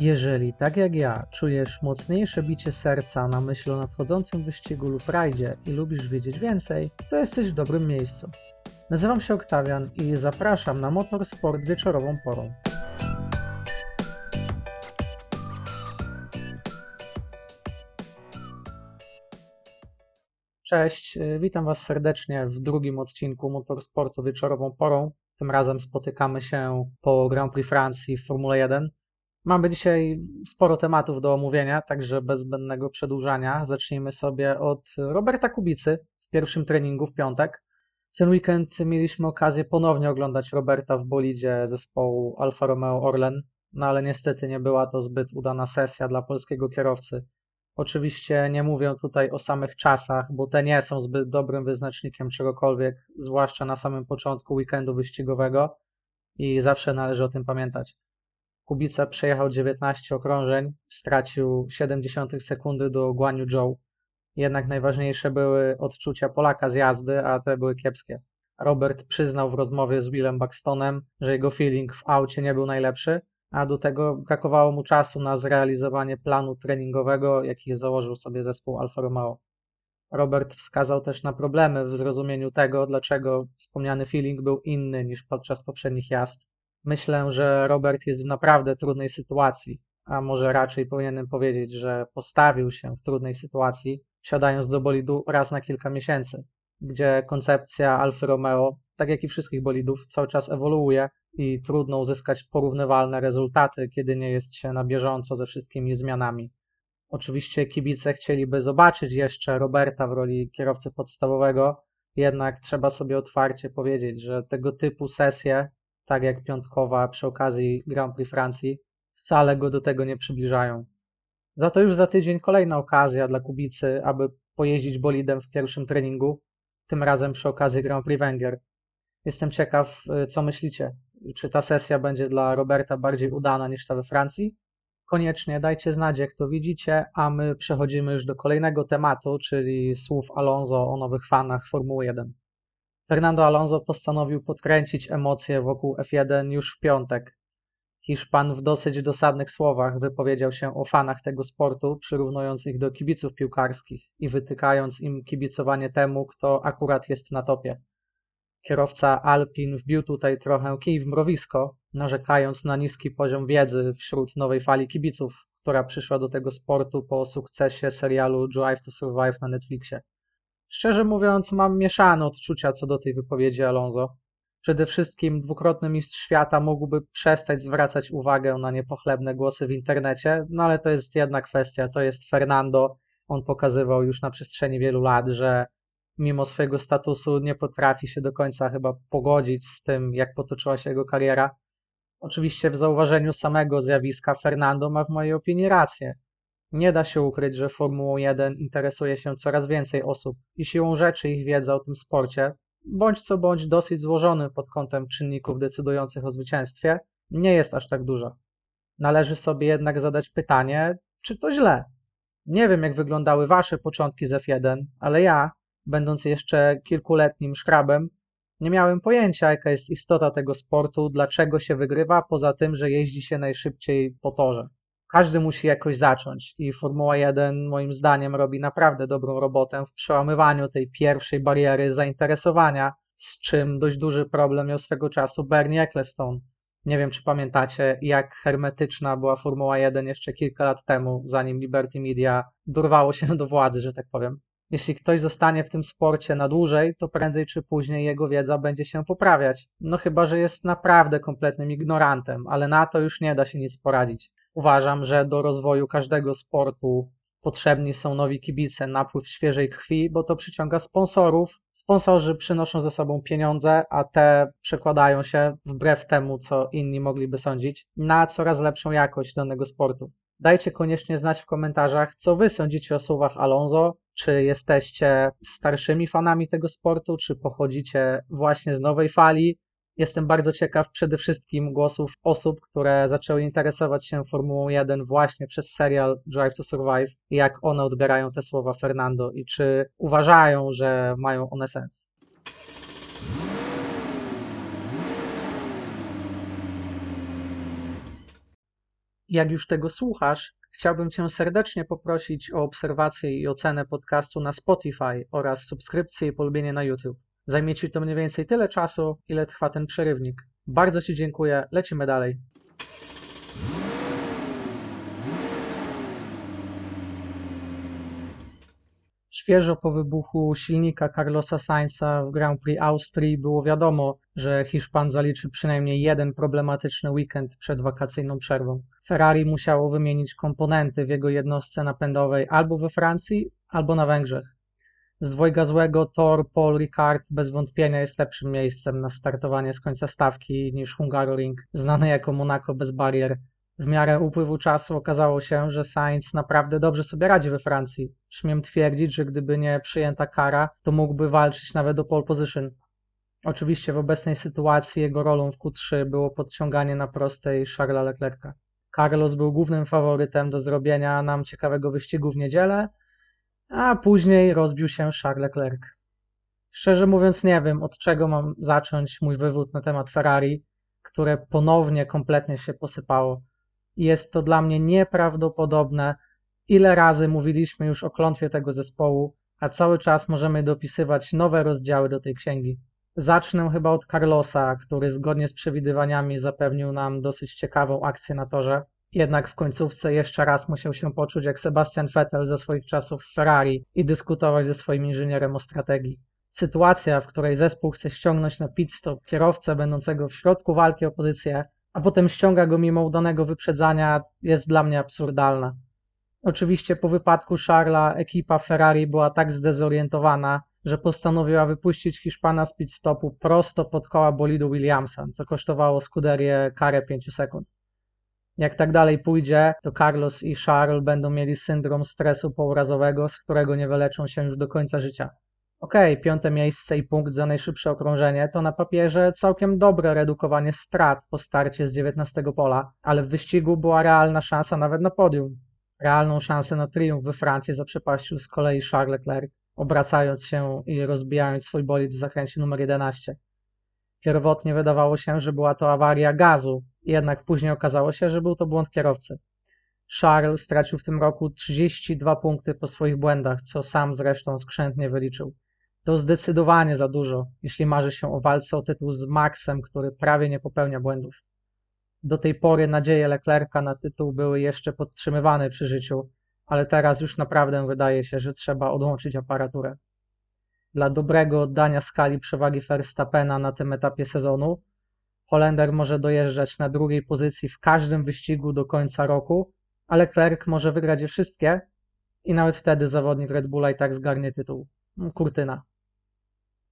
Jeżeli, tak jak ja, czujesz mocniejsze bicie serca na myśl o nadchodzącym wyścigu lub rajdzie i lubisz wiedzieć więcej, to jesteś w dobrym miejscu. Nazywam się Oktawian i zapraszam na Motorsport wieczorową porą. Cześć, y, witam Was serdecznie w drugim odcinku Motorsportu wieczorową porą. Tym razem spotykamy się po Grand Prix Francji w Formule 1. Mamy dzisiaj sporo tematów do omówienia, także bez zbędnego przedłużania zacznijmy sobie od Roberta Kubicy w pierwszym treningu w piątek. W ten weekend mieliśmy okazję ponownie oglądać Roberta w bolidzie zespołu Alfa Romeo Orlen, no ale niestety nie była to zbyt udana sesja dla polskiego kierowcy. Oczywiście nie mówię tutaj o samych czasach, bo te nie są zbyt dobrym wyznacznikiem czegokolwiek, zwłaszcza na samym początku weekendu wyścigowego i zawsze należy o tym pamiętać. Kubica przejechał 19 okrążeń, stracił 0,7 sekundy do Guanyu Zhou. Jednak najważniejsze były odczucia Polaka z jazdy, a te były kiepskie. Robert przyznał w rozmowie z Willem Buxtonem, że jego feeling w aucie nie był najlepszy, a do tego brakowało mu czasu na zrealizowanie planu treningowego, jaki założył sobie zespół Alfa Romeo. Robert wskazał też na problemy w zrozumieniu tego, dlaczego wspomniany feeling był inny niż podczas poprzednich jazd. Myślę, że Robert jest w naprawdę trudnej sytuacji, a może raczej powinienem powiedzieć, że postawił się w trudnej sytuacji, siadając do bolidu raz na kilka miesięcy, gdzie koncepcja Alfa Romeo, tak jak i wszystkich bolidów, cały czas ewoluuje i trudno uzyskać porównywalne rezultaty, kiedy nie jest się na bieżąco ze wszystkimi zmianami. Oczywiście kibice chcieliby zobaczyć jeszcze Roberta w roli kierowcy podstawowego, jednak trzeba sobie otwarcie powiedzieć, że tego typu sesje tak jak piątkowa przy okazji Grand Prix Francji, wcale go do tego nie przybliżają. Za to już za tydzień kolejna okazja dla Kubicy, aby pojeździć bolidem w pierwszym treningu, tym razem przy okazji Grand Prix Węgier. Jestem ciekaw, y, co myślicie. Czy ta sesja będzie dla Roberta bardziej udana niż ta we Francji? Koniecznie dajcie znać, jak to widzicie, a my przechodzimy już do kolejnego tematu, czyli słów Alonso o nowych fanach Formuły 1. Fernando Alonso postanowił podkręcić emocje wokół F1 już w piątek. Hiszpan w dosyć dosadnych słowach wypowiedział się o fanach tego sportu, przyrównując ich do kibiców piłkarskich i wytykając im kibicowanie temu, kto akurat jest na topie. Kierowca Alpin wbił tutaj trochę kij w mrowisko, narzekając na niski poziom wiedzy wśród nowej fali kibiców, która przyszła do tego sportu po sukcesie serialu Drive to Survive na Netflixie. Szczerze mówiąc, mam mieszane odczucia co do tej wypowiedzi Alonso. Przede wszystkim dwukrotny mistrz świata mógłby przestać zwracać uwagę na niepochlebne głosy w internecie, no ale to jest jedna kwestia, to jest Fernando. On pokazywał już na przestrzeni wielu lat, że mimo swojego statusu nie potrafi się do końca chyba pogodzić z tym, jak potoczyła się jego kariera. Oczywiście w zauważeniu samego zjawiska Fernando ma w mojej opinii rację. Nie da się ukryć, że Formułą 1 interesuje się coraz więcej osób i siłą rzeczy ich wiedza o tym sporcie, bądź co bądź dosyć złożony pod kątem czynników decydujących o zwycięstwie, nie jest aż tak duża. Należy sobie jednak zadać pytanie, czy to źle? Nie wiem, jak wyglądały wasze początki z F1, ale ja, będąc jeszcze kilkuletnim szkrabem, nie miałem pojęcia, jaka jest istota tego sportu, dlaczego się wygrywa, poza tym, że jeździ się najszybciej po torze każdy musi jakoś zacząć i Formuła 1 moim zdaniem robi naprawdę dobrą robotę w przełamywaniu tej pierwszej bariery zainteresowania, z czym dość duży problem miał swego czasu Bernie Ecclestone. Nie wiem, czy pamiętacie, jak hermetyczna była Formuła 1 jeszcze kilka lat temu, zanim Liberty Media dorwało się do władzy, że tak powiem. Jeśli ktoś zostanie w tym sporcie na dłużej, to prędzej czy później jego wiedza będzie się poprawiać. No chyba, że jest naprawdę kompletnym ignorantem, ale na to już nie da się nic poradzić. Uważam, że do rozwoju każdego sportu potrzebni są nowi kibice, napływ świeżej krwi, bo to przyciąga sponsorów. Sponsorzy przynoszą ze sobą pieniądze, a te przekładają się, wbrew temu, co inni mogliby sądzić, na coraz lepszą jakość danego sportu. Dajcie koniecznie znać w komentarzach, co wy sądzicie o słowach Alonso. Czy jesteście starszymi fanami tego sportu, czy pochodzicie właśnie z nowej fali, Jestem bardzo ciekaw przede wszystkim głosów osób, które zaczęły interesować się Formułą 1 właśnie przez serial Drive to Survive jak one odbierają te słowa Fernando i czy uważają, że mają one sens. Jak już tego słuchasz, chciałbym Cię serdecznie poprosić o obserwację i ocenę podcastu na Spotify oraz subskrypcję i polubienie na YouTube. Zajmie Ci to mniej więcej tyle czasu, ile trwa ten przerywnik. Bardzo Ci dziękuję, lecimy dalej. Świeżo po wybuchu silnika Carlosa Sainza w Grand Prix Austrii było wiadomo, że Hiszpan zaliczy przynajmniej jeden problematyczny weekend przed wakacyjną przerwą. Ferrari musiało wymienić komponenty w jego jednostce napędowej albo we Francji, albo na Węgrzech. Z dwojga złego Tor Paul Ricard bez wątpienia jest lepszym miejscem na startowanie z końca stawki niż Hungaroring, znany jako Monaco bez barier. W miarę upływu czasu okazało się, że Sainz naprawdę dobrze sobie radzi we Francji. Śmiem twierdzić, że gdyby nie przyjęta kara, to mógłby walczyć nawet o pole position. Oczywiście w obecnej sytuacji jego rolą w Q3 było podciąganie na prostej Charlesa Leclerca. Carlos był głównym faworytem do zrobienia nam ciekawego wyścigu w niedzielę, a później rozbił się Charles Leclerc. Szczerze mówiąc nie wiem, od czego mam zacząć mój wywód na temat Ferrari, które ponownie kompletnie się posypało. Jest to dla mnie nieprawdopodobne, ile razy mówiliśmy już o klątwie tego zespołu, a cały czas możemy dopisywać nowe rozdziały do tej księgi. Zacznę chyba od Carlosa, który zgodnie z przewidywaniami zapewnił nam dosyć ciekawą akcję na torze. Jednak w końcówce jeszcze raz musiał się poczuć jak Sebastian Vettel ze swoich czasów w Ferrari i dyskutować ze swoim inżynierem o strategii. Sytuacja, w której zespół chce ściągnąć na pit stop kierowcę będącego w środku walki o pozycję, a potem ściąga go mimo udanego wyprzedzania, jest dla mnie absurdalna. Oczywiście po wypadku Charla ekipa Ferrari była tak zdezorientowana, że postanowiła wypuścić Hiszpana z pit stopu prosto pod koła bolidu Williamsa, co kosztowało Scuderię karę 5 sekund. Jak tak dalej pójdzie, to Carlos i Charles będą mieli syndrom stresu pourazowego, z którego nie wyleczą się już do końca życia. Okej, okay, piąte miejsce i punkt za najszybsze okrążenie to na papierze całkiem dobre redukowanie strat po starcie z 19 pola, ale w wyścigu była realna szansa nawet na podium. Realną szansę na triumf we Francji zaprzepaścił z kolei Charles Leclerc, obracając się i rozbijając swój bolid w zakręcie numer 11. Pierwotnie wydawało się, że była to awaria gazu, jednak później okazało się, że był to błąd kierowcy. Charles stracił w tym roku 32 punkty po swoich błędach, co sam zresztą skrzętnie wyliczył. To zdecydowanie za dużo, jeśli marzy się o walce o tytuł z Maxem, który prawie nie popełnia błędów. Do tej pory nadzieje Leclerca na tytuł były jeszcze podtrzymywane przy życiu, ale teraz już naprawdę wydaje się, że trzeba odłączyć aparaturę. Dla dobrego oddania skali przewagi Verstappena na tym etapie sezonu, Holender może dojeżdżać na drugiej pozycji w każdym wyścigu do końca roku, a Leclerc może wygrać je wszystkie i nawet wtedy zawodnik Red Bulla i tak zgarnie tytuł. Kurtyna.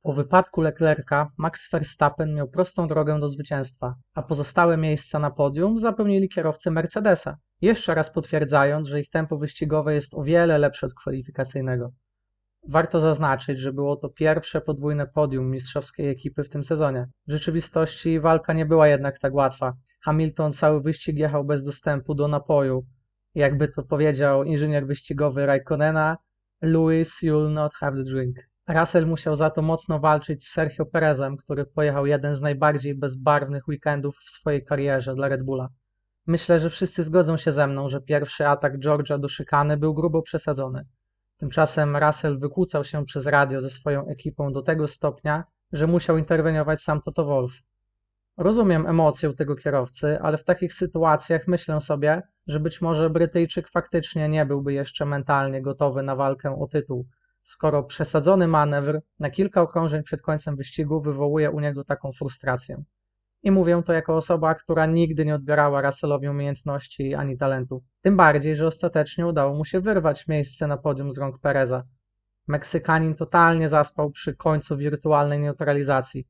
Po wypadku Leclerca Max Verstappen miał prostą drogę do zwycięstwa, a pozostałe miejsca na podium zapełnili kierowcy Mercedesa, jeszcze raz potwierdzając, że ich tempo wyścigowe jest o wiele lepsze od kwalifikacyjnego. Warto zaznaczyć, że było to pierwsze podwójne podium mistrzowskiej ekipy w tym sezonie. W rzeczywistości walka nie była jednak tak łatwa. Hamilton cały wyścig jechał bez dostępu do napoju. Jakby to powiedział inżynier wyścigowy Raikkonena, Lewis, you'll not have the drink. Russell musiał za to mocno walczyć z Sergio Perezem, który pojechał jeden z najbardziej bezbarwnych weekendów w swojej karierze dla Red Bulla. Myślę, że wszyscy zgodzą się ze mną, że pierwszy atak George'a do szykany był grubo przesadzony. Tymczasem Russell wykłócał się przez radio ze swoją ekipą do tego stopnia, że musiał interweniować sam Toto Wolff. Rozumiem emocję tego kierowcy, ale w takich sytuacjach myślę sobie, że być może Brytyjczyk faktycznie nie byłby jeszcze mentalnie gotowy na walkę o tytuł, skoro przesadzony manewr na kilka okrążeń przed końcem wyścigu wywołuje u niego taką frustrację. I mówię to jako osoba, która nigdy nie odbierała Russellowi umiejętności ani talentu. Tym bardziej, że ostatecznie udało mu się wyrwać miejsce na podium z rąk Pereza. Meksykanin totalnie zaspał przy końcu wirtualnej neutralizacji.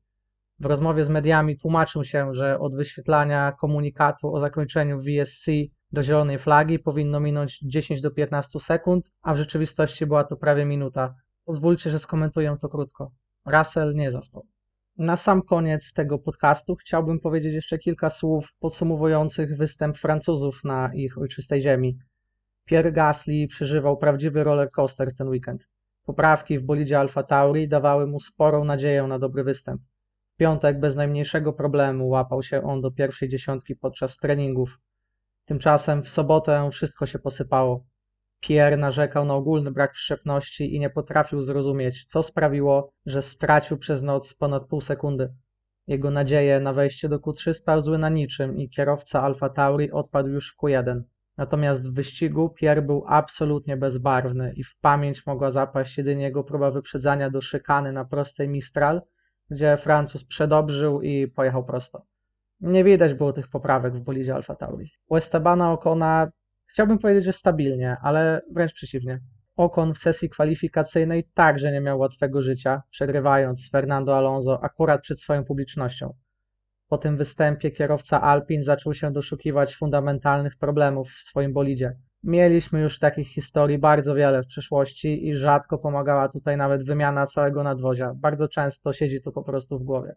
W rozmowie z mediami tłumaczył się, że od wyświetlania komunikatu o zakończeniu VSC do zielonej flagi powinno minąć 10 do 15 sekund, a w rzeczywistości była to prawie minuta. Pozwólcie, że skomentuję to krótko. Russell nie zaspał. Na sam koniec tego podcastu chciałbym powiedzieć jeszcze kilka słów podsumowujących występ Francuzów na ich ojczystej ziemi. Pierre Gasly przeżywał prawdziwy roller coaster ten weekend. Poprawki w bolidzie Alfa Tauri dawały mu sporą nadzieję na dobry występ. W piątek bez najmniejszego problemu łapał się on do pierwszej dziesiątki podczas treningów. Tymczasem w sobotę wszystko się posypało. Pierre narzekał na ogólny brak wszczepności i nie potrafił zrozumieć, co sprawiło, że stracił przez noc ponad pół sekundy. Jego nadzieje na wejście do Q3 spełzły na niczym i kierowca Alfa Tauri odpadł już w Q1. Natomiast w wyścigu Pierre był absolutnie bezbarwny i w pamięć mogła zapaść jedynie jego próba wyprzedzania do szykany na prostej Mistral, gdzie Francuz przedobrzył i pojechał prosto. Nie widać było tych poprawek w bolidzie Alfa Tauri. U Estebana Ocona chciałbym powiedzieć, że stabilnie, ale wręcz przeciwnie. Ocon w sesji kwalifikacyjnej także nie miał łatwego życia, przegrywając z Fernando Alonso akurat przed swoją publicznością. Po tym występie kierowca Alpin zaczął się doszukiwać fundamentalnych problemów w swoim bolidzie. Mieliśmy już takich historii bardzo wiele w przeszłości i rzadko pomagała tutaj nawet wymiana całego nadwozia. Bardzo często siedzi to po prostu w głowie.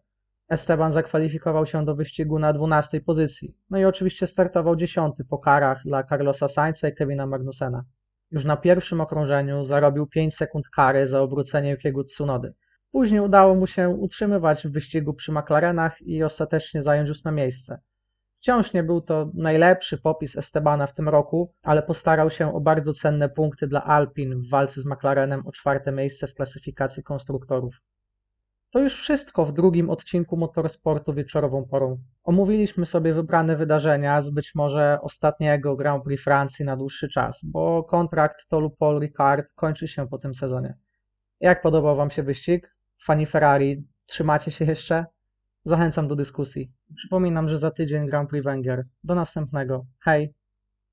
Esteban zakwalifikował się do wyścigu na 12 pozycji. No i oczywiście startował dziesiąty po karach dla Carlosa Sainza i Kevina Magnusena. Już na pierwszym okrążeniu zarobił 5 sekund kary za obrócenie Yukiego Tsunody. Później udało mu się utrzymywać w wyścigu przy McLarenach i ostatecznie zająć ósme miejsce. Wciąż nie był to najlepszy popis Estebana w tym roku, ale postarał się o bardzo cenne punkty dla Alpin w walce z McLarenem o czwarte miejsce w klasyfikacji konstruktorów. To już wszystko w drugim odcinku Motorsportu wieczorową porą. Omówiliśmy sobie wybrane wydarzenia z być może ostatniego Grand Prix Francji na dłuższy czas, bo kontrakt Tolu Paul Ricard kończy się po tym sezonie. Jak podobał Wam się wyścig? Fani Ferrari, trzymacie się jeszcze? Zachęcam do dyskusji. Przypominam, że za tydzień Grand Prix Węgier. Do następnego. Hej!